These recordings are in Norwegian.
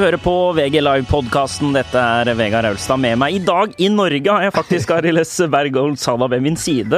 hører på VG Live-podkasten. Dette er Vegard Aulstad med meg. I dag i Norge har jeg faktisk Ariles Bergold Sala ved min side.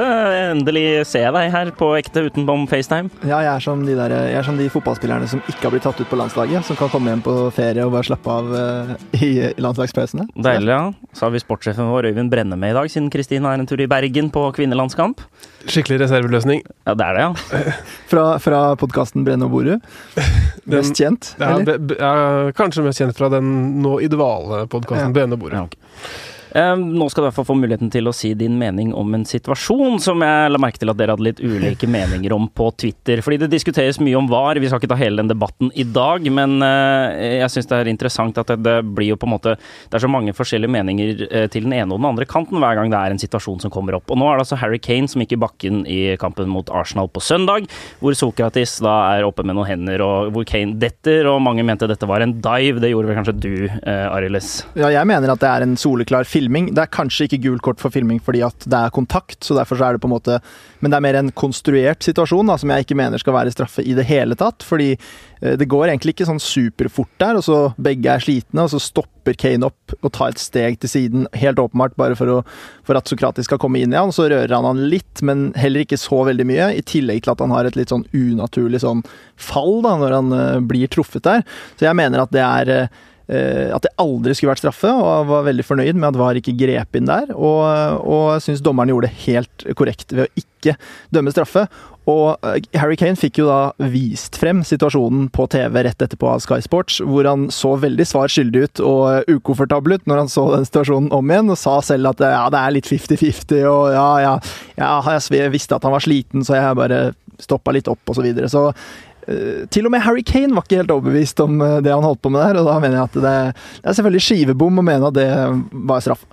Endelig ser jeg deg her på ekte utenom FaceTime. Ja, jeg er, som de der, jeg er som de fotballspillerne som ikke har blitt tatt ut på landslaget. Som kan komme hjem på ferie og bare slappe av uh, i landslagspausene. Deilig, ja. Så har vi sportssjefen vår Øyvind Brenne med i dag, siden Kristine er en tur i Bergen på kvinnelandskamp. Skikkelig reserveløsning. Ja, det er det, ja. fra fra podkasten Brenne og bordet'? Mest kjent, ja, eller? Be, be, ja, kanskje mest kjent fra den nå i dvale podkasten ja. Brenne og bordet'. Ja, okay. Nå skal du i hvert fall få muligheten til å si din mening om en situasjon som jeg la merke til at dere hadde litt ulike meninger om på Twitter. Fordi det diskuteres mye om VAR. Vi skal ikke ta hele den debatten i dag, men eh, jeg syns det er interessant at det blir jo på en måte Det er så mange forskjellige meninger eh, til den ene og den andre kanten hver gang det er en situasjon som kommer opp. Og nå er det altså Harry Kane som gikk i bakken i kampen mot Arsenal på søndag, hvor Sokratis da er oppe med noen hender, og hvor Kane detter, og mange mente dette var en dive. Det gjorde vel kanskje du, eh, Ariles? Ja, jeg mener at det er en soleklar film filming. Det er kanskje ikke gult kort for filming fordi at det er kontakt, så derfor så er det på en måte Men det er mer en konstruert situasjon da, som jeg ikke mener skal være straffe i det hele tatt. Fordi eh, det går egentlig ikke sånn superfort der, og så begge er slitne, og så stopper Kane opp og tar et steg til siden, helt åpenbart bare for, å, for at Sokratis skal komme inn i han. Så rører han han litt, men heller ikke så veldig mye, i tillegg til at han har et litt sånn unaturlig sånn fall da, når han uh, blir truffet der. Så jeg mener at det er uh, at det aldri skulle vært straffe, og var veldig fornøyd med at VAR ikke grep inn der. Og, og syns dommeren gjorde det helt korrekt ved å ikke dømme straffe. Og eh, Harry Kane fikk jo da vist frem situasjonen på TV rett etterpå av Sky Sports, hvor han så veldig svar skyldig ut og ukomfortabel ut når han så den situasjonen om igjen, og sa selv at ja, det er litt 50-50, og ja, ja, ja, jeg visste at han var sliten, så jeg bare stoppa litt opp, og så videre. Så Eh, til og med Harry Kane var ikke helt overbevist om eh, det han holdt på med der, og da mener jeg at det, det er selvfølgelig skivebom å mene at det var straff.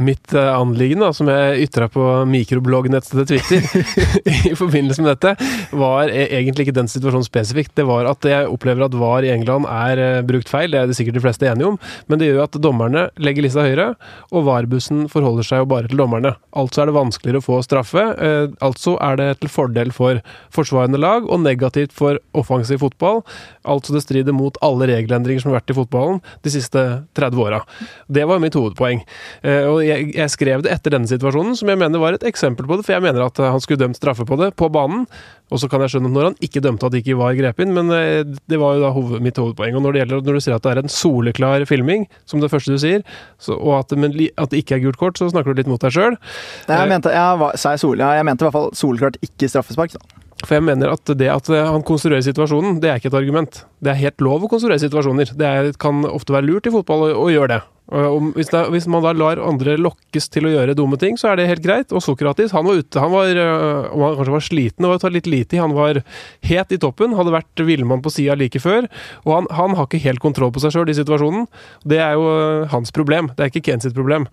Mitt uh, anliggende, som jeg ytra på mikrobloggnettstedet Twitter i forbindelse med dette, var e egentlig ikke den situasjonen spesifikt. Det var at jeg opplever at VAR i England er uh, brukt feil, det er det sikkert de fleste enige om, men det gjør at dommerne legger lista høyere, og VAR-bussen forholder seg jo bare til dommerne. Altså er det vanskeligere å få straffe. Uh, altså er det til fordel for forsvarende lag, og negativt for offensiv fotball. Altså det strider mot alle regelendringer som har vært i fotballen de siste 30 åra. Det var mitt hovedpoeng. Uh, og jeg, jeg, skrev det etter denne situasjonen, som jeg mener var et eksempel på det. For jeg mener at han skulle dømt straffe på det, på banen. Og så kan jeg skjønne når han ikke dømte at det ikke var grep inn, men eh, det var jo da hoved, mitt hovedpoeng. Og når det gjelder når du sier at det er en soleklar filming, som det første du sier, så, og at, men, at, det ikke er gult kort, så snakker du litt mot deg sjøl. Jeg eh, jeg, jeg, jeg mente i hvert fall soleklart ikke straffespark. Da. For jeg mener at det at han konstruerer situasjonen, det er ikke et argument. Det er helt lov å konstruere situasjoner. Det er, kan ofte være lurt i fotball å, å gjøre det. Hvis, det, hvis, man da lar andre lokkes til å gjøre dumme ting, så er det helt greit. Og Sokratis han var ute, han var, øh, om han kanskje var sliten var litt lite han var het i toppen. Hadde vært villmann på sida like før. Og han, han, har ikke helt kontroll på seg sjøl i situasjonen. Det er jo øh, hans problem, det er ikke Kens sitt problem.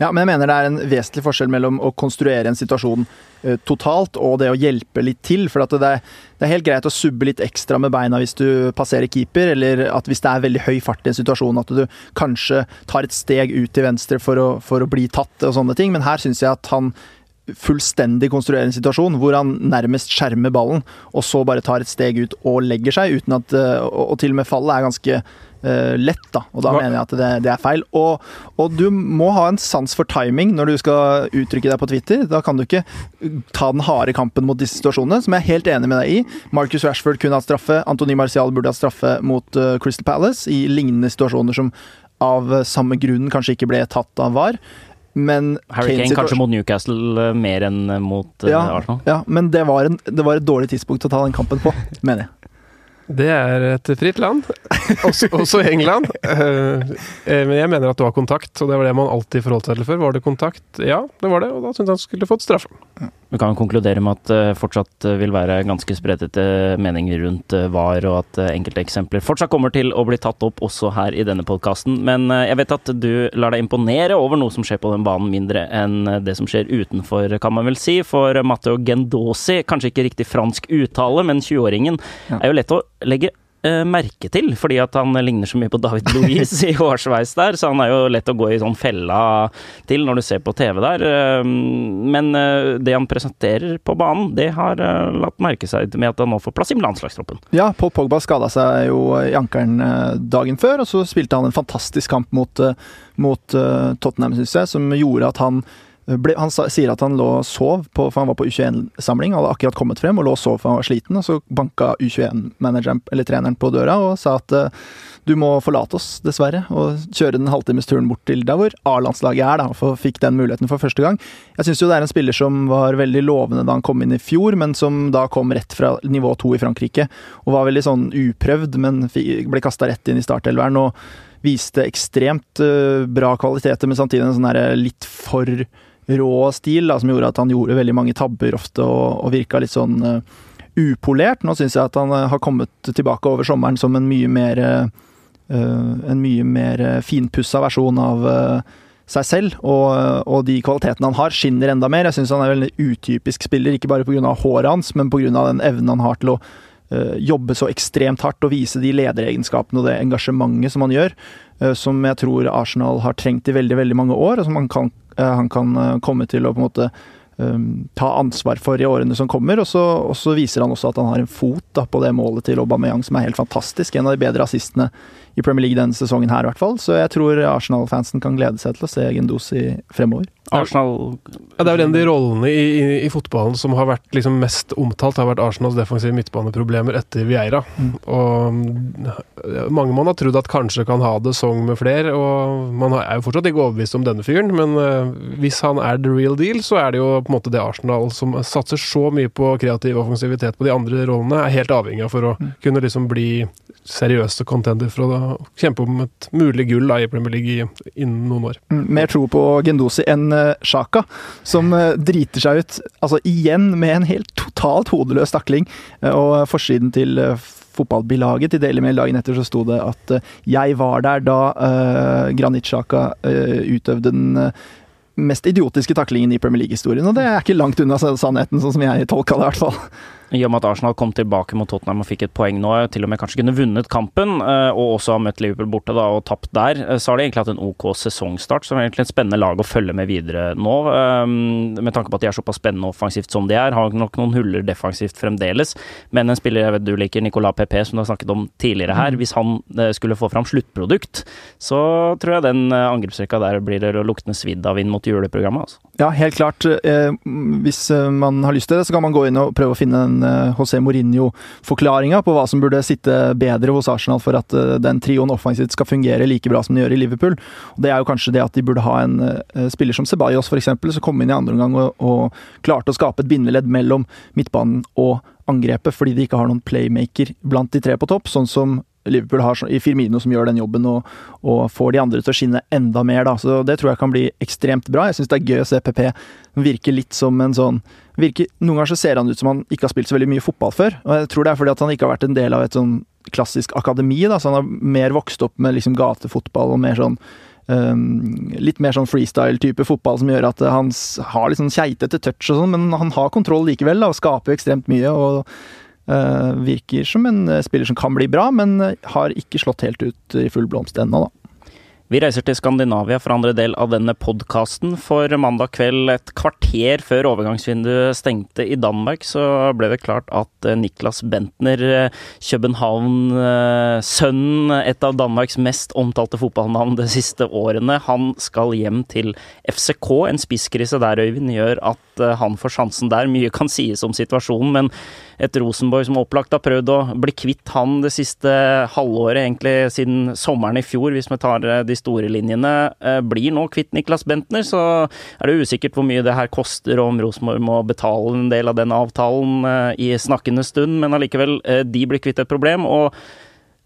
Ja, men jeg mener det er en vesentlig forskjell mellom å konstruere en situasjon uh, totalt og det å hjelpe litt til. For det er, det, er, helt greit å subbe litt ekstra med beina hvis du passerer keeper, eller at hvis det er veldig høy fart i en situasjon, at du kanskje tar et steg ut til venstre for å, for å bli tatt og sånne ting. Men her syns jeg at han fullstendig konstruere en situasjon hvor han nærmest skjermer ballen, og så bare tar et steg ut og legger seg, uten at uh, Og til og med fallet er ganske uh, lett, da. Og da Hva? mener jeg at det, det er feil. Og, og, du må ha en sans for timing når du skal uttrykke deg på Twitter. Da kan du ikke ta den harde kampen mot disse situasjonene, som jeg er helt enig med deg i. Marcus Rashford kunne hatt straffe, Antony Marcial burde hatt straffe mot uh, Crystal Palace i lignende situasjoner som av samme grunn kanskje ikke ble tatt av VAR. Men Harry Kane kanskje mot Newcastle mer enn mot ja, Arsenal? Ja, men det var, en, det var et dårlig tidspunkt å ta den kampen på, mener jeg. Det er et fritt land, også, også England. Uh, men jeg mener at du har kontakt, og det var det man alltid forholdt seg til før. Var det kontakt? Ja, det var det, og da syntes han skulle fått straffe. Vi kan konkludere med at det uh, fortsatt vil være ganske spredtete meninger rundt VAR, og at enkelte eksempler fortsatt kommer til å bli tatt opp også her i denne podkasten. Men jeg vet at du lar deg imponere over noe som skjer på den banen, mindre enn det som skjer utenfor, kan man vel si. For Matteo Gendosi, kanskje ikke riktig fransk uttale, men 20-åringen, er jo lett å legge eh, merke til, fordi at han ligner så mye på David Louise i hårsveis der, så han er jo lett å gå i sånn fella til når du ser på TV der. Eh, men eh, det han presenterer på banen, det har latt merke seg med at han nå får plass i landslagstroppen. Ja, Paul Pogba skada seg jo i ankelen dagen før, og så spilte han en fantastisk kamp mot, mot Tottenham, syns jeg, som gjorde at han han sier at han lå og sov, på, for han var på U21-samling. Hadde akkurat kommet frem og lå og sov for han var sliten. og Så banka U21-manageren, eller treneren, på døra og sa at uh, du må forlate oss, dessverre. Og kjøre den halvtimesturen bort til der hvor A-landslaget er, da. For fikk den muligheten for første gang. Jeg syns jo det er en spiller som var veldig lovende da han kom inn i fjor, men som da kom rett fra nivå to i Frankrike. Og var veldig sånn uprøvd, men ble kasta rett inn i startelveren. og viste ekstremt uh, bra kvaliteter, men samtidig en sånn litt for rå stil da, som gjorde at han gjorde veldig mange tabber ofte og, og virka litt sånn uh, upolert. Nå syns jeg at han uh, har kommet tilbake over sommeren som en mye mer uh, en mye mer finpussa versjon av seg selv, og, og, de kvalitetene han har, skinner enda mer. Jeg syns han er en veldig utypisk spiller, ikke bare pga. håret hans, men pga. den evnen han har til å jobbe så ekstremt hardt og vise de lederegenskapene og det engasjementet som han gjør, som jeg tror Arsenal har trengt i veldig veldig mange år, og som han kan han kan eh, komme til å på en måte um, ta ansvar for i årene som kommer. Og så, og så, viser han også at han har en fot da, på det målet til Aubameyang som er helt fantastisk. En av de bedre assistene i Premier League denne sesongen her, i hvert fall. Så jeg tror Arsenal-fansen kan glede seg til å se Gendosi fremover. Arsenal ja, Det er vel en av de rollene i, i, i, fotballen som har vært liksom mest omtalt, har vært Arsenals defensive midtbaneproblemer etter Vieira. Mm. Og mange man har trodd at kanskje kan ha det song med flere, og man er jo fortsatt ikke overbevist om denne fyren, men uh, hvis han er the real deal, så er det jo på en måte det Arsenal som satser så mye på kreativ offensivitet på de andre rollene, er helt avhengig av for å mm. kunne liksom bli seriøse contender for å kjempe om et mulig gull da, i Premier League innen noen år. Mm, mer tro på Gendosi enn uh, Sjaka, som uh, driter seg ut altså igjen med en helt totalt hodeløs takling. Uh, og forsiden til fotballbilaget til Daily Mail dagen etter så sto det at jeg var der da Granit Sjaka utøvde den mest idiotiske taklingen i Premier League-historien. Og det er ikke langt unna sannheten, sånn som jeg tolka det, i hvert fall. I og med at Arsenal kom tilbake mot Tottenham og fikk et poeng nå, til og med kanskje kunne vunnet kampen, eh, og også har møtt Liverpool borte da, og tapt der, eh, så har de egentlig hatt en OK sesongstart. Det er egentlig et spennende lag å følge med videre nå. Eh, med tanke på at de er såpass spennende offensivt som de er. Har nok noen huller defensivt fremdeles, men en spiller jeg vet du liker, Nicolas PP, som du har snakket om tidligere her, mm. hvis han skulle få fram sluttprodukt, så tror jeg den angrepsrekka der blir luktende svidd av inn mot juleprogrammet. Altså. Ja, helt klart. Hvis man har lyst til det, så kan man gå inn og prøve å finne en Eh, José Mourinho-forklaringa på hva som burde sitte bedre hos Arsenal for at eh, den trioen offensivt skal fungere like bra som den gjør i Liverpool. Og Det er jo kanskje det at de burde ha en uh, spiller som Ceballos f.eks., som kom inn i andre omgang og, og klarte å skape et bindeledd mellom midtbanen og angrepet, fordi de ikke har noen playmaker blant de tre på topp, sånn som Liverpool har i Firmino som gjør den jobben og, og, får de andre til å skinne enda mer. Da. Så Det tror jeg kan bli ekstremt bra. Jeg syns det er gøy å se PP virke litt som en sånn virker, Noen ganger så ser han ut som han ikke har spilt så veldig mye fotball før. og Jeg tror det er fordi at han ikke har vært en del av et sånn klassisk akademi. Da, så han har mer vokst opp med liksom gatefotball og mer sånn Um, litt mer sånn freestyle-type fotball som gjør at han har litt sånn keitete touch og sånn, men han har kontroll likevel da, og skaper ekstremt mye. og virker som en uh, spiller som kan bli bra, men uh, har ikke slått helt ut i full blomst ennå, da. Vi reiser til Skandinavia for andre del av denne podkasten. For mandag kveld, et kvarter før overgangsvinduet stengte i Danmark, så ble det klart at Niklas Bentner, København-sønnen, et av Danmarks mest omtalte fotballnavn de siste årene, han skal hjem til FCK. En spisskrise der, Øyvind, gjør at han får sjansen der. Mye kan sies om situasjonen, men et Rosenborg som opplagt har prøvd å bli kvitt han det siste halvåret, egentlig siden sommeren i fjor, hvis vi tar eh, de store linjene. Eh, blir nå kvitt Niklas Bentner, så er det usikkert hvor mye det her koster, og om Rosenborg må betale en del av den avtalen eh, i snakkende stund, men allikevel, de blir kvitt et problem. og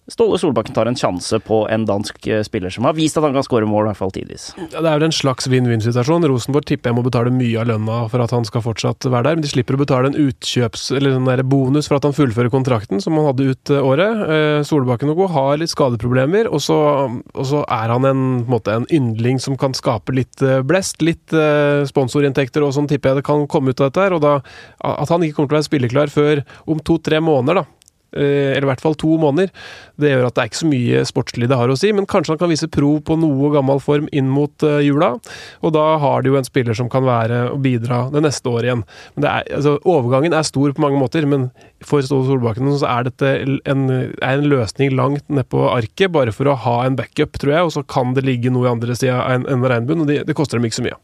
Ståle Solbakken tar en sjanse på en dansk eh, spiller som har vist at han kan skåre mål, i hvert fall tidvis. Ja, det er vel en slags vinn-vinn-situasjon. Rosenborg tipper jeg må betale mye av lønna for at han skal fortsatt være der, men de slipper å betale en utkjøps- eller en bonus for at han fullfører kontrakten som han hadde ut eh, året. Eh, Solbakken og co. har litt skadeproblemer, og så, og så er han en, en, yndling som kan skape litt blest, litt sponsorinntekter og sånn tipper jeg det kan komme ut av dette her. Og da, at han ikke kommer til å være spilleklar før om to-tre måneder, da eller i hvert fall to måneder. Det gjør at det er ikke så mye sportslig det har å si, men kanskje han kan vise prov på noe gammel form inn mot jula. Og da har de jo en spiller som kan være og bidra det neste året igjen. Er, altså, overgangen er stor på mange måter, men for Ståle Solbakken så er dette en, er en løsning langt ned på arket, bare for å ha en backup, tror jeg. Og så kan det ligge noe i andre sida av en, en regnbuen, og det, det koster dem ikke så mye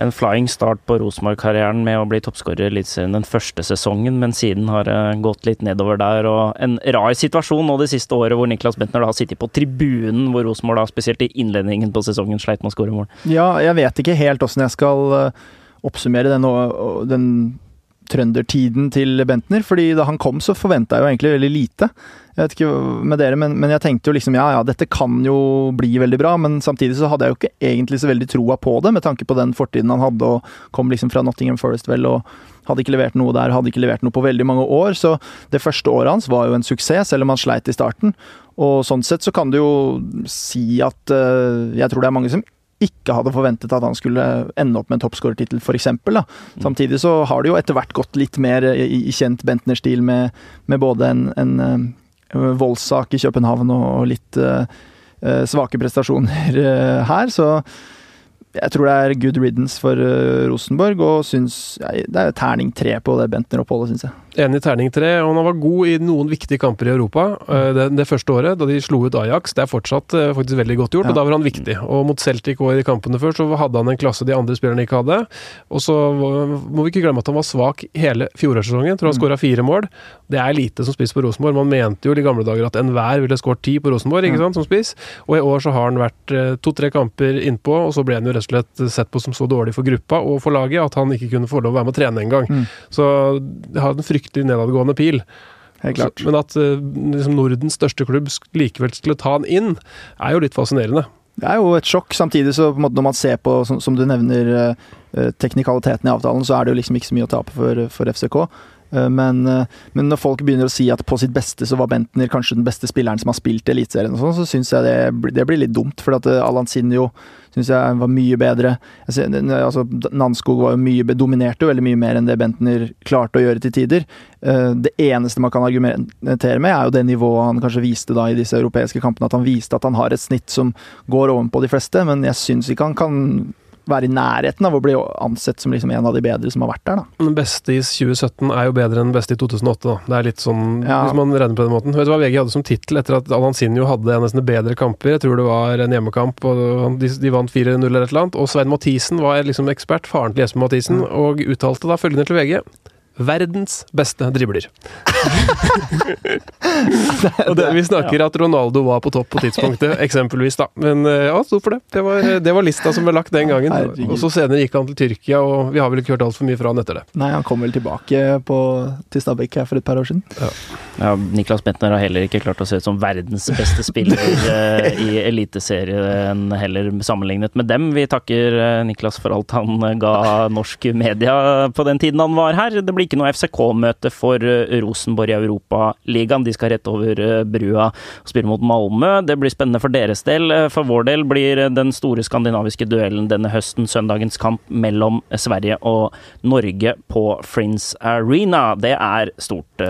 en flying start på Rosenborg-karrieren med å bli toppskårer i Eliteserien den første sesongen, men siden har det gått litt nedover der. Og en rar situasjon nå det siste året hvor Niklas Bentner har sittet på tribunen, hvor Rosenborg da spesielt i innledningen på sesongen sleit med å skåre mål. Ja, jeg vet ikke helt åssen jeg skal eh, oppsummere den, den trøndertiden til Bentner, fordi da han kom så forventa jeg jo egentlig veldig lite. Jeg vet ikke med dere, men, men, jeg tenkte jo liksom ja, ja, dette kan jo bli veldig bra, men samtidig så hadde jeg jo ikke egentlig så veldig troa på det, med tanke på den fortiden han hadde og kom liksom fra Nottingham Forest vel og hadde ikke levert noe der, hadde ikke levert noe på veldig mange år. Så det første året hans var jo en suksess, selv om han sleit i starten. Og sånn sett så kan du jo si at uh, jeg tror det er mange som ikke hadde forventet at han skulle ende opp med en toppskårertittel, f.eks. Mm. Samtidig så har det jo etter hvert gått litt mer i, i kjent Bentner-stil med, med, både en, en eh, voldssak i København og litt uh, svake prestasjoner uh, her. Så jeg tror det er good riddance for uh, Rosenborg, og syns ja, det er terning tre på det Bentner-oppholdet, syns jeg. Enig i terning tre, og han var god i noen viktige kamper i Europa eh, det, det, første året, da de slo ut Ajax. Det er fortsatt eh, faktisk veldig godt gjort, ja. og da var han viktig. Og mot Celtic og i de kampene før så hadde han en klasse de andre spillerne ikke hadde. Og så må vi ikke glemme at han var svak hele fjorårssesongen. Tror han mm. skåra fire mål. Det er lite som spiss på Rosenborg. Man mente jo i gamle dager at enhver ville skåret ti på Rosenborg ikke sant, som spiss, og i år så har han vært eh, to-tre kamper innpå, og så ble han jo og slett sett på som så dårlig for gruppa og for laget at han ikke kunne få lov å være med å trene engang. Mm. Så det har en fryktelig nedadgående pil. Helt klart. Så, men at uh, liksom Nordens største klubb likevel skulle ta han inn, er jo litt fascinerende. Det er jo et sjokk. Samtidig så når man ser på, som, du nevner, uh, teknikaliteten i avtalen, så er det jo liksom ikke så mye å tape for, for FCK. Uh, men, men, når folk begynner å si at på sitt beste så var Bentner kanskje den beste spilleren som har spilt i Eliteserien, så, så syns jeg det, det, blir litt dumt. For at Alan Sinjo syns jeg var mye bedre. Altså, Nanskog var jo mye, dominerte jo veldig mye mer enn det Bentner klarte å gjøre til tider. Eh, det eneste man kan argumentere med, er jo det nivået han kanskje viste da i disse europeiske kampene. At han viste at han har et snitt som går ovenpå de fleste, men jeg syns ikke han kan være i nærheten av å bli ansett som liksom en av de bedre som har vært der. da. Den beste i 2017 er jo bedre enn den beste i 2008. da. Det er litt sånn, ja. hvis man redder på den måten. Vet du hva VG hadde som tittel etter at Alansinho hadde nesten bedre kamper? Jeg tror det var en hjemmekamp, og de, de vant 4-0 eller et eller annet. Og Svein Mathisen var liksom ekspert, faren til Jesper Mathisen, mm. og uttalte da følgende til VG verdens beste dribler. og det, vi snakker at Ronaldo var på topp på tidspunktet, eksempelvis, da. Men eh, ja, sto for det. Det var, det var, lista som ble lagt den gangen. Og så senere gikk han til Tyrkia, og vi har vel ikke hørt altfor mye fra han etter det. Nei, han kom vel tilbake på, til Stabæk for et par år siden. Ja. ja. Niklas Bentner har heller ikke klart å se ut som verdens beste spiller uh, i Eliteserien heller, sammenlignet med dem. Vi takker Niklas for alt han ga norsk media på den tiden han var her. Det blir ikke noe FCK-møte for eh, Rosenborg i Europaligaen. De skal rett over eh, brua og spille mot Malmö. Det blir spennende for deres del. Eh, for vår del blir den store skandinaviske duellen denne høsten søndagens kamp mellom Sverige og Norge på Frins Arena. Det er stort.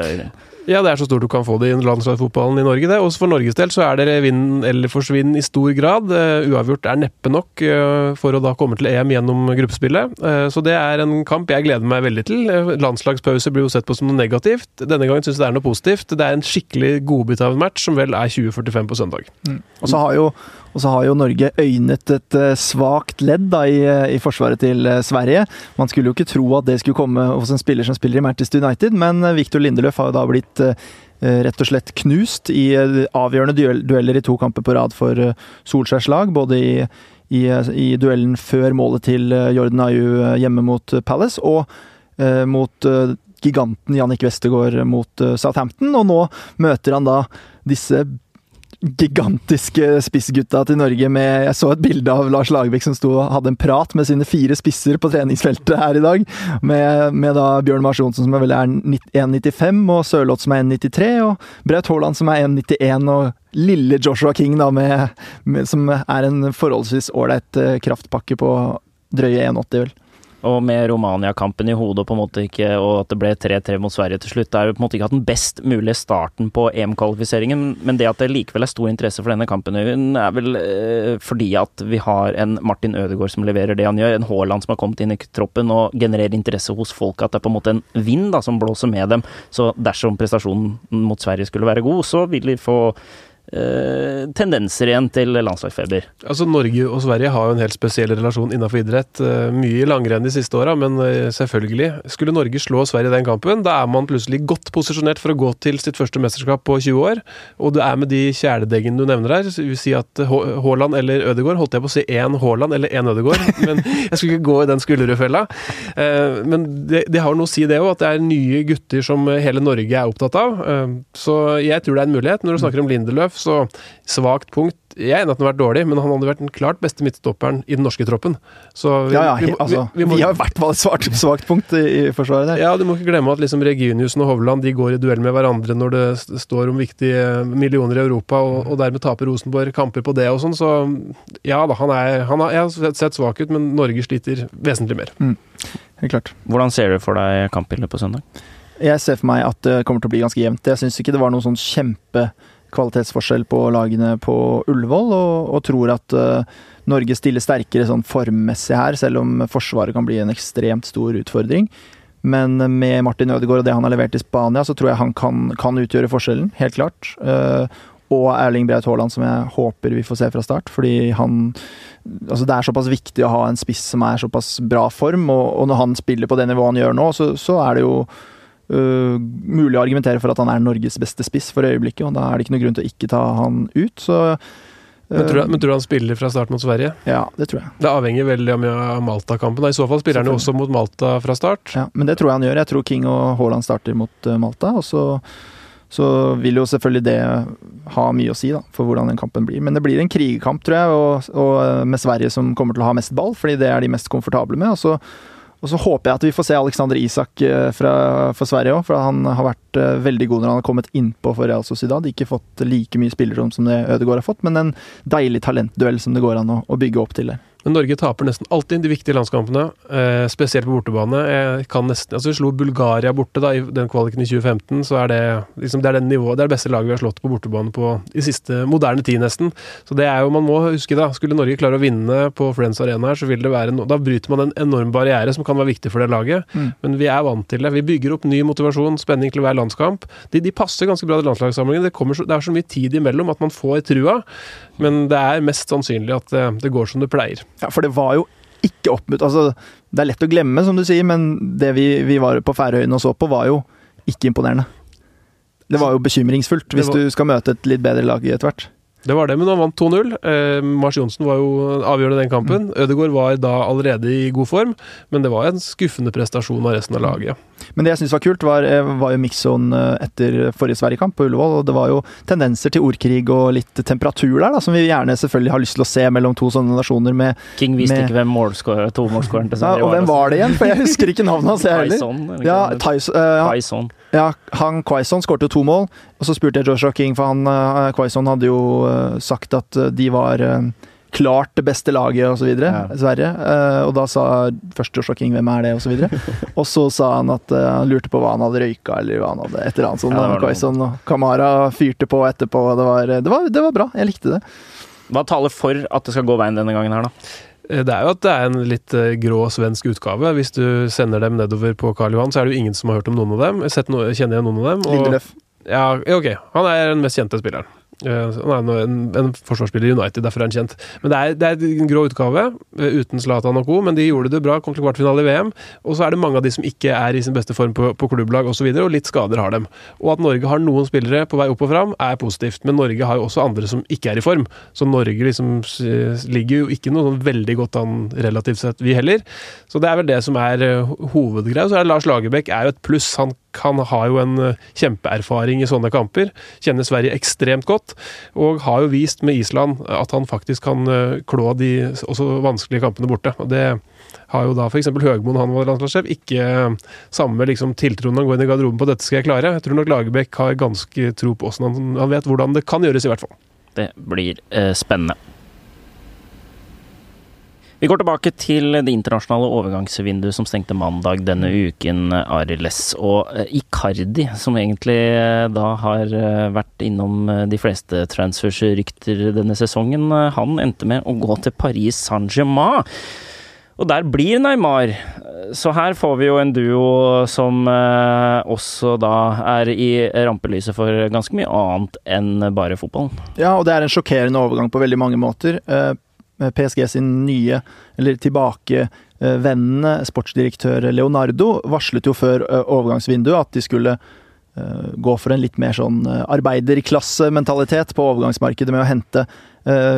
Ja, det er så stort du kan få det i landslagsfotballen i Norge, det. Også for Norges del så er det vinn eller forsvinn i stor grad. Uh, uavgjort er neppe nok uh, for å da komme til EM gjennom gruppespillet. Uh, så det er en kamp jeg gleder meg veldig til. landslagspause blir jo sett på som noe negativt. Denne gangen syns jeg det er noe positivt. Det er en skikkelig godbit av en match som vel er 2045 på søndag. Mm. Og så har jo og så har jo Norge øynet et uh, svakt ledd da, i, i, forsvaret til uh, Sverige. Man skulle jo ikke tro at det skulle komme hos en spiller som spiller i Manchester United, men Viktor Lindeløf har jo da blitt rett og slett knust i avgjørende dueller i to kamper på rad for Solskjærs lag. Både i, i, i, duellen før målet til Jordan Ayu hjemme mot Palace, og mot giganten Jannik Westergård mot Southampton. Og nå møter han da disse gigantiske spissgutta til Norge med Jeg så et bilde av Lars Lagerbäck som sto og hadde en prat med sine fire spisser på treningsfeltet her i dag. Med, med da Bjørn Mars Johnsen som er vel er 1,95, og Sørloth som er 1,93, og Braut Haaland som er 1,91, og lille Joshua King da med, med, som er en forholdsvis ålreit eh, kraftpakke på drøye 1,80, vel. Og med Romania-kampen i hodet på en måte ikke, og at det ble 3-3 mot Sverige til slutt, det er jo på en måte ikke hatt den best mulige starten på EM-kvalifiseringen, men det at det likevel er stor interesse for denne kampen, er vel eh, fordi at vi har en Martin Ødegaard som leverer det han gjør, en Haaland som har kommet inn i troppen og genererer interesse hos folk, at det er på en måte en vind da, som blåser med dem. Så dersom prestasjonen mot Sverige skulle være god, så vil de få tendenser igjen til landslagsfeber. Altså Norge og Sverige har jo en helt spesiell relasjon innenfor idrett. Mye i langrenn de siste åra, men eh, selvfølgelig. Skulle Norge slå Sverige i den kampen, da er man plutselig godt posisjonert for å gå til sitt første mesterskap på 20 år. Og det er med de kjæledeggene du nevner her, si at Haaland eller Ødegaard Holdt jeg på å si én Haaland eller én Ødegaard, men jeg skulle ikke gå i den skulderudfella. Eh, men det, det, har noe å si, det òg, at det er nye gutter som hele Norge er opptatt av. Så jeg tror det er en mulighet. Når du snakker om Lindeløf, så svakt punkt Jeg er enig at han har vært dårlig, men han hadde vært den klart beste midtstopperen i den norske troppen. Så vi, ja, ja, vi, altså, vi, vi, har i hvert fall svart, svakt punkt i, i, forsvaret der. Ja, du må ikke glemme at liksom Reginiussen og Hovland de går i duell med hverandre når det står om viktige millioner i Europa, og, og dermed taper Rosenborg kamper på det og sånn. Så ja da, han er, han har, jeg har sett svak ut, men Norge sliter vesentlig mer. Mm, helt klart. Hvordan ser du for deg kampbildet på søndag? Jeg ser for meg at det kommer til å bli ganske jevnt. Jeg syns ikke det var noe sånn kjempe kvalitetsforskjell på lagene på Ullevål, og, og tror at uh, Norge stiller sterkere sånn formmessig her, selv om Forsvaret kan bli en ekstremt stor utfordring. Men med Martin Ødegaard og det han har levert i Spania, så tror jeg han kan, kan utgjøre forskjellen, helt klart. Uh, og Erling Braut Haaland, som jeg håper vi får se fra start. Fordi han Altså, det er såpass viktig å ha en spiss som er såpass bra form, og, og når han spiller på det nivået han gjør nå, så, så er det jo uh, mulig å argumentere for at han er Norges beste spiss for øyeblikket, og da er det ikke noe grunn til å ikke ta han ut. så men tror, du, men tror, du, han spiller fra start mot Sverige? Ja, det tror jeg. Det avhenger veldig av Malta-kampen. I så fall spiller han jo også mot Malta fra start. Ja, Men det tror jeg han gjør. Jeg tror King og Haaland starter mot Malta. Og så, så vil jo selvfølgelig det ha mye å si da, for hvordan den kampen blir. Men det blir en krigekamp, tror jeg, og, og med Sverige som kommer til å ha mest ball, fordi det er de mest komfortable med. Og så og så håper jeg at vi får se Alexander Isak fra, fra, Sverige òg, for han har vært uh, veldig god når han har kommet innpå for Real Sociedad. Ikke fått like mye spillerom som det Ødegaard har fått, men en deilig talentduell som det går an å, å bygge opp til der. Men Norge taper nesten alltid de viktige landskampene, eh, spesielt på bortebane. Jeg kan nesten, altså Vi slo Bulgaria borte da, i den kvaliken i 2015, så er det liksom, det er den nivået, det er det beste laget vi har slått på bortebane på i siste moderne tid, nesten. Så det er jo, Man må huske da, skulle Norge klare å vinne på Friends Arena her, så vil det være no, da bryter man en enorm barriere som kan være viktig for det laget. Mm. Men vi er vant til det. Vi bygger opp ny motivasjon, spenning til hver landskamp. De, de passer ganske bra til landslagssamlingen. Det, det er så mye tid imellom at man får trua, men det er mest sannsynlig at det, det går som det pleier. Ja, for det var jo ikke oppmunt... Altså, det er lett å glemme, som du sier, men det vi, vi var på Færøyene og så på, var jo ikke imponerende. Det var jo bekymringsfullt hvis var... du skal møte et litt bedre lag etter hvert. Det var det, men han vant 2-0. Eh, Mars Johnsen var jo avgjørende den kampen. Mm. Ødegaard var da allerede i god form, men det var en skuffende prestasjon av resten av laget. Men det jeg syns var kult, var, eh, var jo mix-zone eh, etter forrige Sverigekamp på Ullevål. og Det var jo tendenser til ordkrig og litt temperatur der, da, som vi gjerne selvfølgelig har lyst til å se mellom to sånne nasjoner med King visste med, ikke hvem målskårer, to målskåreren til Sverige ja, Og hvem var det igjen? For jeg husker ikke navnet hans, jeg heller. Ja, Tyson, uh, ja. Han Quaison skårte to mål, og så spurte jeg Joshua King, for han uh, Quaison hadde jo uh, sagt at de var klart det beste laget, osv. Ja. Sverige. Og da sa først Joshua King 'hvem er det', osv. Og, så og så sa han at han lurte på hva han hadde røyka, eller hva han hadde et eller annet sånt. Ja, Quaison, og Kamara fyrte på etterpå. Det var, det, var, det var bra. Jeg likte det. Hva taler for at det skal gå veien denne gangen her, da? Eh, det er jo at det er en litt grå svensk utgave. Hvis du sender dem nedover på Karl Johan, så er det jo ingen som har hørt om noen av dem. No kjenner jeg noen av dem. Og, Lindeløf. Ja, ok. Han er den mest kjente spilleren. Eh, han er en, en forsvarsspiller i United, derfor er han kjent. Men det er, det er en grå utgave, eh, uten Zlatan og co., men de gjorde det bra, kom til kvartfinale i VM. Og så er det mange av de som ikke er i sin beste form på, på klubblag osv., og, så videre, og litt skader har dem. Og at Norge har noen spillere på vei opp og fram, er positivt, men Norge har jo også andre som ikke er i form. Så Norge liksom ligger jo ikke noe sånn veldig godt an relativt sett, vi heller. Så det er vel det som er hovedgreia. Så er Lars Lagerbäck er jo et pluss. Han han har jo en eh, kjempeerfaring i sånne kamper. Kjenner Sverige ekstremt godt. Og har jo vist med Island at han faktisk kan eh, klå de også vanskelige kampene borte. Og det har jo da f.eks. Høgmoen, han var landslagssjef, ikke eh, samme liksom, når han går inn i garderoben på 'dette skal jeg klare'. Jeg tror nok Lagerbäck har ganske tro på åssen han, han vet hvordan det kan gjøres, i hvert fall. Det blir eh, spennende. Vi går tilbake til det internasjonale overgangsvinduet som stengte mandag denne uken, Ariles. Og eh, Icardi, som egentlig eh, da har eh, vært innom de fleste transfers-rykter denne sesongen, han endte med å gå til Paris Saint-Germain. Og der blir Neymar. Så her får vi jo en duo som også da er i rampelyset for ganske mye annet enn bare fotballen. Ja, og det er en sjokkerende overgang på veldig mange måter. PSG sin nye, eller tilbakevendende sportsdirektør Leonardo varslet jo før overgangsvinduet at de skulle gå for en litt mer sånn arbeiderklassementalitet på overgangsmarkedet med å hente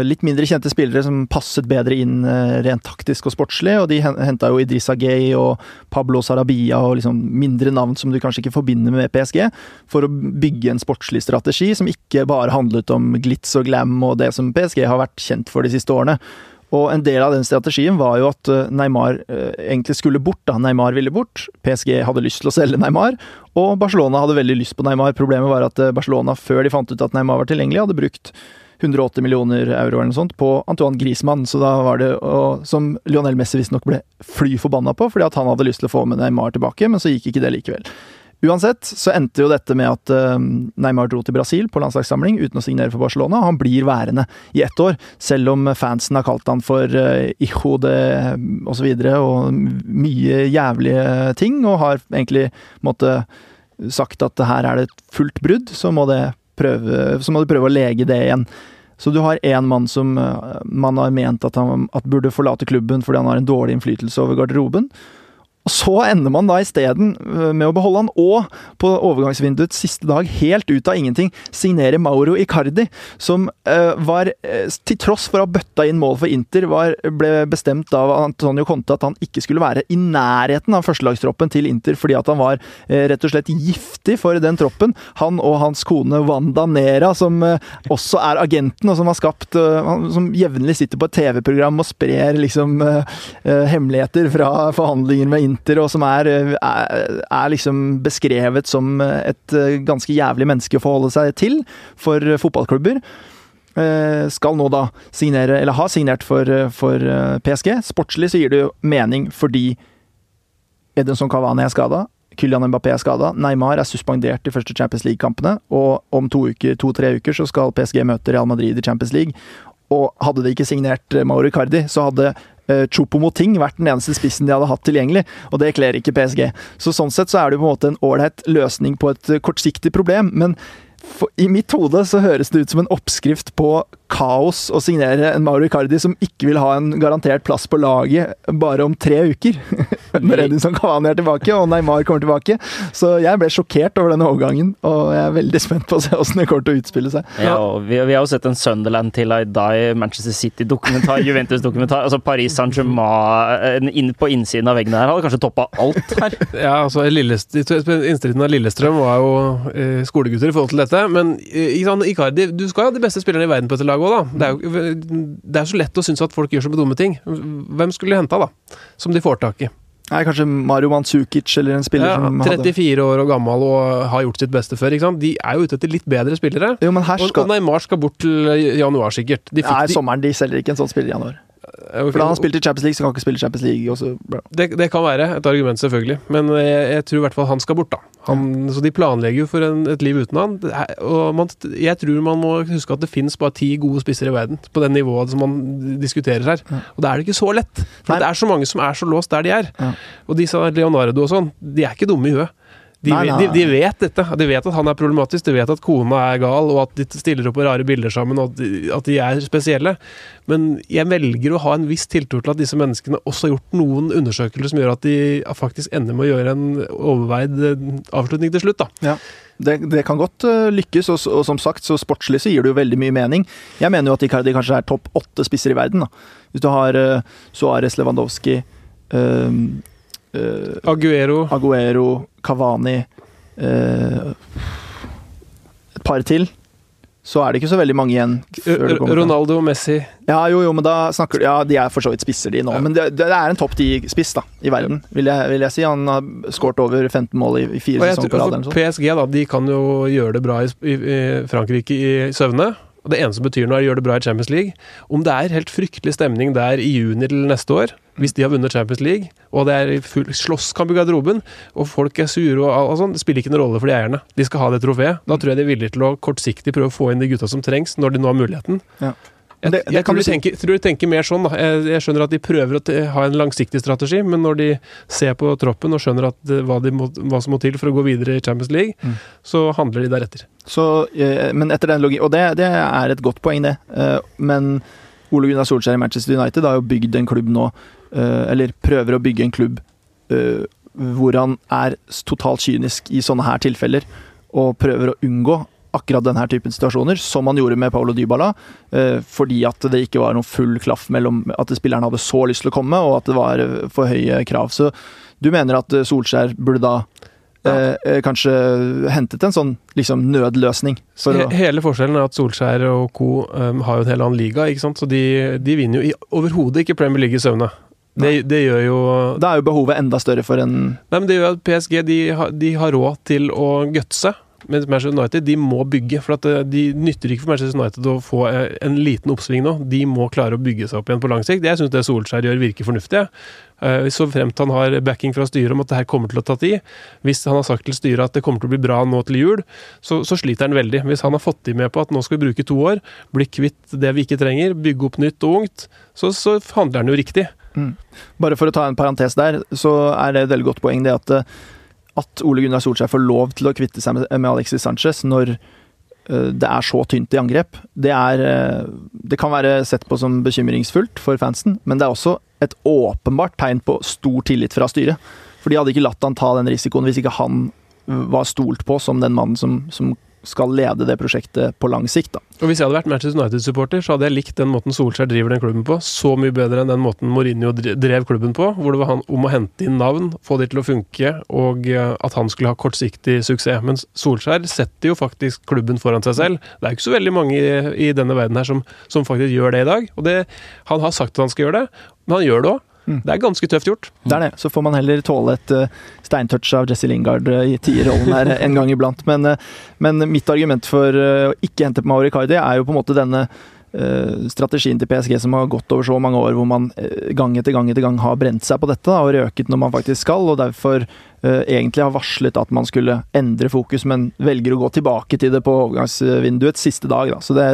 litt mindre kjente spillere som passet bedre inn rent taktisk og sportslig, og de henta jo Idrissa Gay og Pablo Sarabia og liksom mindre navn som du kanskje ikke forbinder med PSG, for å bygge en sportslig strategi som ikke bare handlet om glitz og glam og det som PSG har vært kjent for de siste årene. Og en del av den strategien var jo at Neymar egentlig skulle bort. da Neymar ville bort. PSG hadde lyst til å selge Neymar, og Barcelona hadde veldig lyst på Neymar. Problemet var at Barcelona, før de fant ut at Neymar var tilgjengelig, hadde brukt 180 millioner euro eller noe sånt på Antoine Griezmann. Så da var det, og, Som Lionel Messi visstnok ble fly forbanna på, fordi at han hadde lyst til å få med Neymar tilbake, men så gikk ikke det likevel. Uansett så endte jo dette med at uh, Neymar dro til Brasil på landslagssamling uten å signere for Barcelona. Han blir værende i ett år, selv om fansen har kalt han for uh, hijo de osv. Og, så og mye jævlige ting, og har egentlig måtte sagt at her er det et fullt brudd, så må, prøve, så må du prøve å lege det igjen. Så du har én mann som man har ment at han at burde forlate klubben fordi han har en dårlig innflytelse over garderoben. Og så ender man da isteden med å beholde han, og på overgangsvinduets siste dag, helt ut av ingenting, signere Mauro Icardi, som uh, var, uh, til tross for å ha bøtta inn mål for Inter, var, ble bestemt av Antonio Conte at han ikke skulle være i nærheten av førstelagstroppen til Inter, fordi at han var uh, rett og slett giftig for den troppen. Han og hans kone Wanda Nera, som også er agenten, og som har skapt Som jevnlig sitter på et TV-program og sprer liksom hemmeligheter fra forhandlinger med Inter Inter, og som er, er, er, liksom beskrevet som et ganske jævlig menneske å forholde seg til for fotballklubber. Skal nå da signere, eller ha signert for, for PSG. Sportslig så gir det jo mening fordi Edinson Cavani er skada. Kylian Mbappé er skada. Neymar er suspendert de første Champions League-kampene. Og om to-tre to, uker så skal PSG møte Real Madrid i Champions League. Og hadde de ikke signert Mauro Cardi, så hadde uh, Choupo-Moting vært den eneste spissen de hadde hatt tilgjengelig, og det kler ikke PSG. Så sånn sett så er det på en måte en ålreit løsning på et kortsiktig problem, men for, I mitt hode så høres det ut som en oppskrift på kaos å signere en Mauro Icardi som ikke vil ha en garantert plass på laget bare om tre uker. Når Edinson Cavani er tilbake og Neymar kommer tilbake. Så jeg ble sjokkert over denne overgangen, og jeg er veldig spent på å se hvordan det kommer til å utspille seg. Ja, vi, vi, har jo sett en Sunderland til I Die, Manchester City-dokumentar, Juventus-dokumentar. altså Paris Saint-Germain inn på innsiden av veggene her hadde kanskje toppa alt her. ja, altså Innstillingen av Lillestrøm var jo eh, skolegutter i forhold til dette, men eh, Icardi, du skal ha de beste spillerne i verden på dette laget òg, da. Det er jo det er så lett å synes at folk gjør så dumme ting. Hvem skulle de henta, da? Som de får tak i. Nei, Kanskje Mario Mandzukic eller en spiller ja, som 34 år og gammel og har gjort sitt beste før. ikke sant? De er jo ute etter litt bedre spillere. Jo, men her skal... Og, og Neymar skal bort til januar, sikkert. De Nei, sommeren. De selger ikke en sånn spiller i januar. For da han spilte i Champions League, så kan han ikke spille i Champions League. Også. Det, det, kan være et argument, selvfølgelig. Men jeg, jeg tror i hvert fall han skal bort, da. Han, så de planlegger jo for en, et liv uten han. Og man, jeg tror man må huske at det finnes bare ti gode spisser i verden på det nivået som man diskuterer her. Ja. Og da er det ikke så lett. For det er så mange som er så låst der de er. Ja. Og de sa Leonardo og sånn, de er ikke dumme i huet. De, nei, nei. De, de, vet dette. De vet at han er problematisk, de vet at kona er gal, og at de stiller opp med rare bilder sammen, og at de, at de er spesielle. Men jeg velger å ha en viss tiltro til at disse menneskene også har gjort noen undersøkelser som gjør at de faktisk ender med å gjøre en overveid eh, avslutning til slutt. da. Ja. Det, det, kan godt uh, lykkes, og, og, som sagt, så sportslig så gir det jo veldig mye mening. Jeg mener jo at de kanskje er topp åtte spisser i verden. da. Hvis du har uh, Suárez, Lewandowski uh, Uh, Aguero. Aguero, Cavani uh, Et par til. Så er det ikke så veldig mange igjen. Ronaldo og Messi. Ja, jo, jo, men da snakker du Ja, de er for så vidt spisser, de nå. Ja. Men det, det, er en topp ti-spiss da, i verden, vil jeg, vil jeg, si. Han har skåret over 15 mål i, i fire sesonger på rad. PSG da, de kan jo gjøre det bra i, i, i Frankrike i søvne. og det eneste som betyr noe, er å gjøre det bra i Champions League. Om det er helt fryktelig stemning der i juni til neste år, hvis de har vunnet Champions League, og det er full slåsskamp i garderoben, og folk er sure og, og sånn, det spiller ikke noen rolle for de eierne. De skal ha det trofeet. Da tror jeg de er villige til å kortsiktig prøve å få inn de gutta som trengs, når de nå har muligheten. Ja. Jeg, Det- det jeg tror, du tenker, tror du tenker mer sånn. Da. Jeg, jeg skjønner at de prøver å ha en langsiktig strategi, men når de ser på troppen og skjønner at, eh, hva, de må, hva som må til for å gå videre i Champions League, Mm. så handler de deretter. Så, eh, men etter den logi Og det, det er et godt poeng, det. Eh, men Ole Gunnar Solskjær i Manchester United har jo bygd en klubb nå, eller prøver å bygge en klubb eh, hvor han er totalt kynisk i sånne her tilfeller, og prøver å unngå akkurat denne typen situasjoner, som han gjorde med Paolo Dybala, eh, fordi at det ikke var noen full klaff mellom at spilleren hadde så lyst til å komme, og at det var eh, for høye krav. Så du mener at eh, Solskjær burde da ja. eh, kanskje hentet en sånn liksom nødløsning? He hele forskjellen er at Solskjær og co. Um, har jo en hel annen liga, ikke sant? så de, de vinner jo overhodet ikke Premier League i søvne. Det, det gjør jo da er jo behovet enda større for en Nei, men det gjør at PSG de, de har råd til å gutse. Mens Manchester United de må bygge. for eh, De nytter ikke for Manchester United å få eh, en liten oppsving nå. De må klare å bygge seg opp igjen på lang sikt. Jeg syns det Solskjær gjør, virker fornuftig. Eh, Så fremt han har backing fra styret om at det her kommer til å ta tid. Hvis han har sagt til styret at det kommer til å bli bra nå til jul, så, så sliter han veldig. Hvis han har fått de med på at nå skal vi bruke to år, bli kvitt det vi ikke trenger, bygge opp nytt og ungt, så, så handler han jo riktig. Bare for å ta en parentes der, så er det et veldig godt poeng det at, eh, at Ole Gunnar Solskjær får lov til å kvitte seg med, Alexis Sanchez når eh, det er så tynt i angrep. Det, er, eh, det kan være sett på som bekymringsfullt for fansen, men det er også et åpenbart tegn på stor tillit fra styret. For de hadde ikke latt han ta den risikoen hvis ikke han var stolt på som den mannen som, som skal lede det prosjektet på lang sikt. Da. Og Hvis jeg hadde vært Manchester United-supporter, så hadde jeg likt den måten Solskjær driver den klubben på, så mye bedre enn den måten Mourinho drev klubben på, hvor det var han om å hente inn navn, få de til å funke, og eh, at han skulle ha kortsiktig suksess. Men Solskjær setter jo faktisk klubben foran seg selv. Det er ikke så veldig mange i, i denne verden her som, som faktisk gjør det i dag. Og det, Han har sagt at han skal gjøre det, men han gjør det òg. Mm. Det er ganske tøft gjort. Det er det. Så får man heller tåle et uh, steintouch av Jesse Lingard uh, i tierrollen her en gang iblant. Men, uh, men mitt argument for eh, å ikke hente på Mauri Cardi er jo på en måte denne eh, strategien til PSG som har gått over så mange år, hvor man eh, gang etter gang etter gang har brent seg på dette da, og røket når man faktisk skal, og derfor uh, egentlig har varslet at man skulle endre fokus, men velger å gå tilbake til det på overgangsvinduets siste dag. Da. Så det,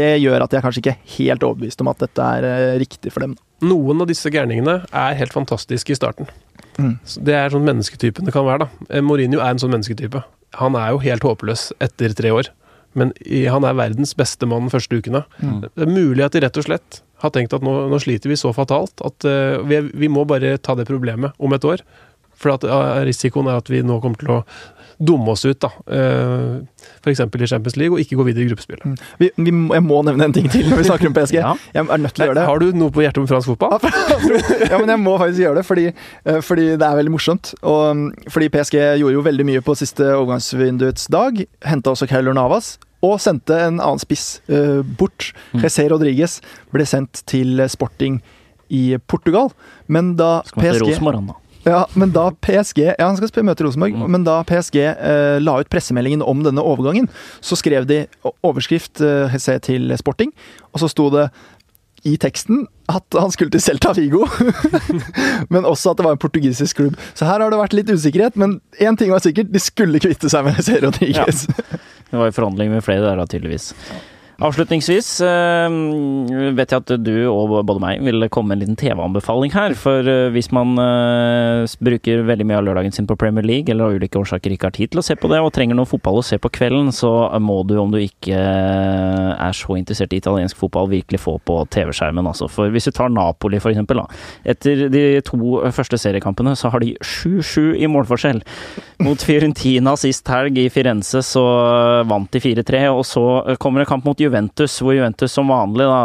det gjør at jeg kanskje ikke er helt overbevist om at dette er eh, riktig for dem. Da. Noen av disse gærningene er helt fantastiske i starten. Mm. Det er sånn mennesketypen det kan være. da. Eh, Mourinho er en sånn mennesketype. Han er jo helt håpløs etter tre år. Men i, han er verdens beste mann første ukene. Mm. Det er mulig at de rett og slett har tenkt at nå, nå sliter vi så fatalt at uh, vi, vi må bare ta det problemet om et år. For at, uh, risikoen er at vi nå kommer til å dumme oss ut, da. Uh, F.eks. i Champions League, og ikke gå videre i gruppespillet. Mm. Vi, vi, jeg må nevne en ting til når vi snakker om PSG. Ja. Jeg er nødt til å gjøre det. Har du noe på hjertet om fransk fotball? ja, men jeg må faktisk gjøre det, fordi, eh, fordi det er veldig morsomt. Og mm, fordi PSG gjorde jo veldig mye på siste overgangsvinduets dag. Henta også Keylor Navas. Og sendte en annen spiss uh, bort. Mm. José Rodriguez ble sendt til Sporting i Portugal. Men da Skal man til PSG Rosenborg, da? Ja, men da PSG Ja, han skal spille møte Rosenborg, Mm. men da PSG eh, la ut pressemeldingen om denne overgangen, så skrev de overskrift eh, til Sporting, og så sto det i teksten at han skulle til Celta Vigo, men også at det var en portugisisk klubb. Så her har det vært litt usikkerhet, men én ting var sikkert, de skulle kvitte seg med José Rodriguez. Det var i forhandling med flere der, da, tydeligvis. Avslutningsvis eh, vet jeg at du og både meg vil komme med en liten TV-anbefaling her. For eh, hvis man eh, bruker veldig mye av lørdagen sin på Premier League, eller av ulike årsaker ikke har tid til å se på det, og trenger noe fotball å se på kvelden, så må du, om du ikke er så interessert i italiensk fotball, virkelig få på TV-skjermen. Altså. For hvis du tar Napoli, for eksempel, da. Etter de to første seriekampene så har de 7-7 i målforskjell. Mot Fiorentina sist helg i Firenze så vant de 4-3, og så kommer en kamp mot Juventus, hvor Juventus som vanlig da,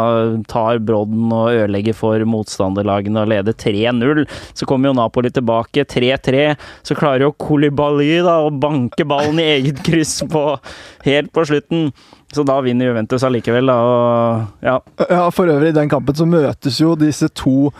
tar brodden og ødelegger for motstanderlagene og leder 3-0. Så kommer jo Napoli tilbake, 3-3. Så klarer jo Kolibali å banke ballen i eget kryss på, helt på slutten. Så da vinner Juventus allikevel, da. Og, ja. Ja, For øvrig, i den kampen så møtes jo disse to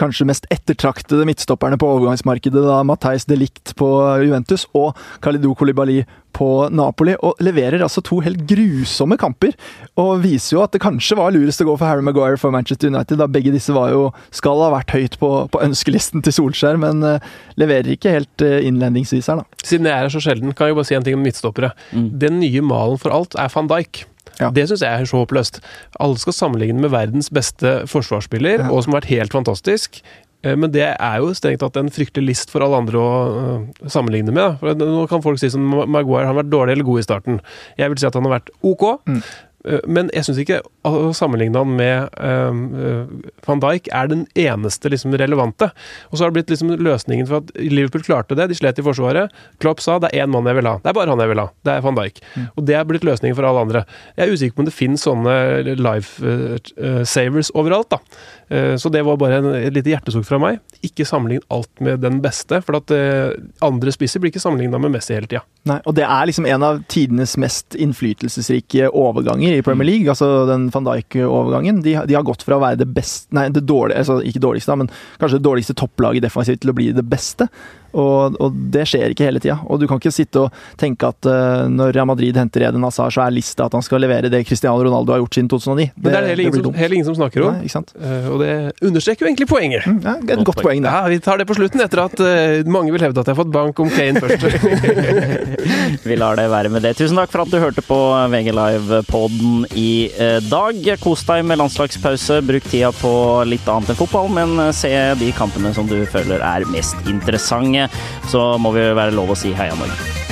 kanskje mest ettertraktede midtstopperne på overgangsmarkedet, da Matheis de Ligt på Juventus og Kalidou Kolibali på Napoli, og leverer altså to helt grusomme kamper. Og viser jo at det kanskje var lurest å gå for Harry Maguire for Manchester United, da begge disse var jo, skal ha vært høyt på, på ønskelisten til Solskjær, men uh, leverer ikke helt uh, innledningsvis her, da. Siden jeg er her så sjelden, kan jeg bare si en ting om midtstoppere. Mm. Den nye malen for alt er van Dijk. Ja. Det syns jeg er så håpløst. Alle skal sammenligne med verdens beste forsvarsspiller, ja. og som har vært helt fantastisk. Eh, men det er jo strengt tatt en fryktelig list for alle andre å uh, sammenligne med. For nå kan folk si som Maguire han har vært dårlig eller god i starten. Jeg vil si at han har vært OK. Mm. Eh, men jeg syns ikke å sammenligne han med uh, van Dijk er den eneste liksom, relevante. Og så har det blitt liksom, løsningen for at Liverpool klarte det. De slet i Forsvaret. Klopp sa det er én mann jeg vil ha. Det er bare han jeg vil ha. Det er van Dijk. Mm. Og det er blitt løsningen for alle andre. Jeg er usikker på om det finnes sånne life uh, savers overalt. da. Uh, så det var bare en, et lite hjertesukk fra meg. Ikke sammenlign alt med den beste. For at andre spisser blir ikke sammenligna med Messi hele tida. Nei, og det er liksom en av tidenes mest innflytelsesrike overganger i Premier mm. League. Altså den van Dijk-overgangen. De, de, har gått fra å være det beste Nei, det dårlige, altså ikke dårligste, men kanskje det dårligste topplaget defensivt til å bli det beste. Og, og, det skjer ikke hele tida. Og du kan ikke sitte og tenke at uh, når Real Madrid henter Eden Hazar, så er lista at han skal levere det Cristiano Ronaldo har gjort siden 2009. Det, Men det er det heller ingen, som, ingen som snakker om. Nei, uh, og det understreker jo egentlig poenget. Mm, ja, et godt, godt poeng, det. Ja, vi tar det på slutten, etter at uh, mange vil hevde at jeg har fått bank om Kane først. vi lar det være med det. Tusen takk for at du hørte på VG Live-poden i dag. Kos deg med landslagspause. Bruk tida på litt annet enn fotball, men se de kampene som du føler er mest interessante så må vi være lov å si heia Norge.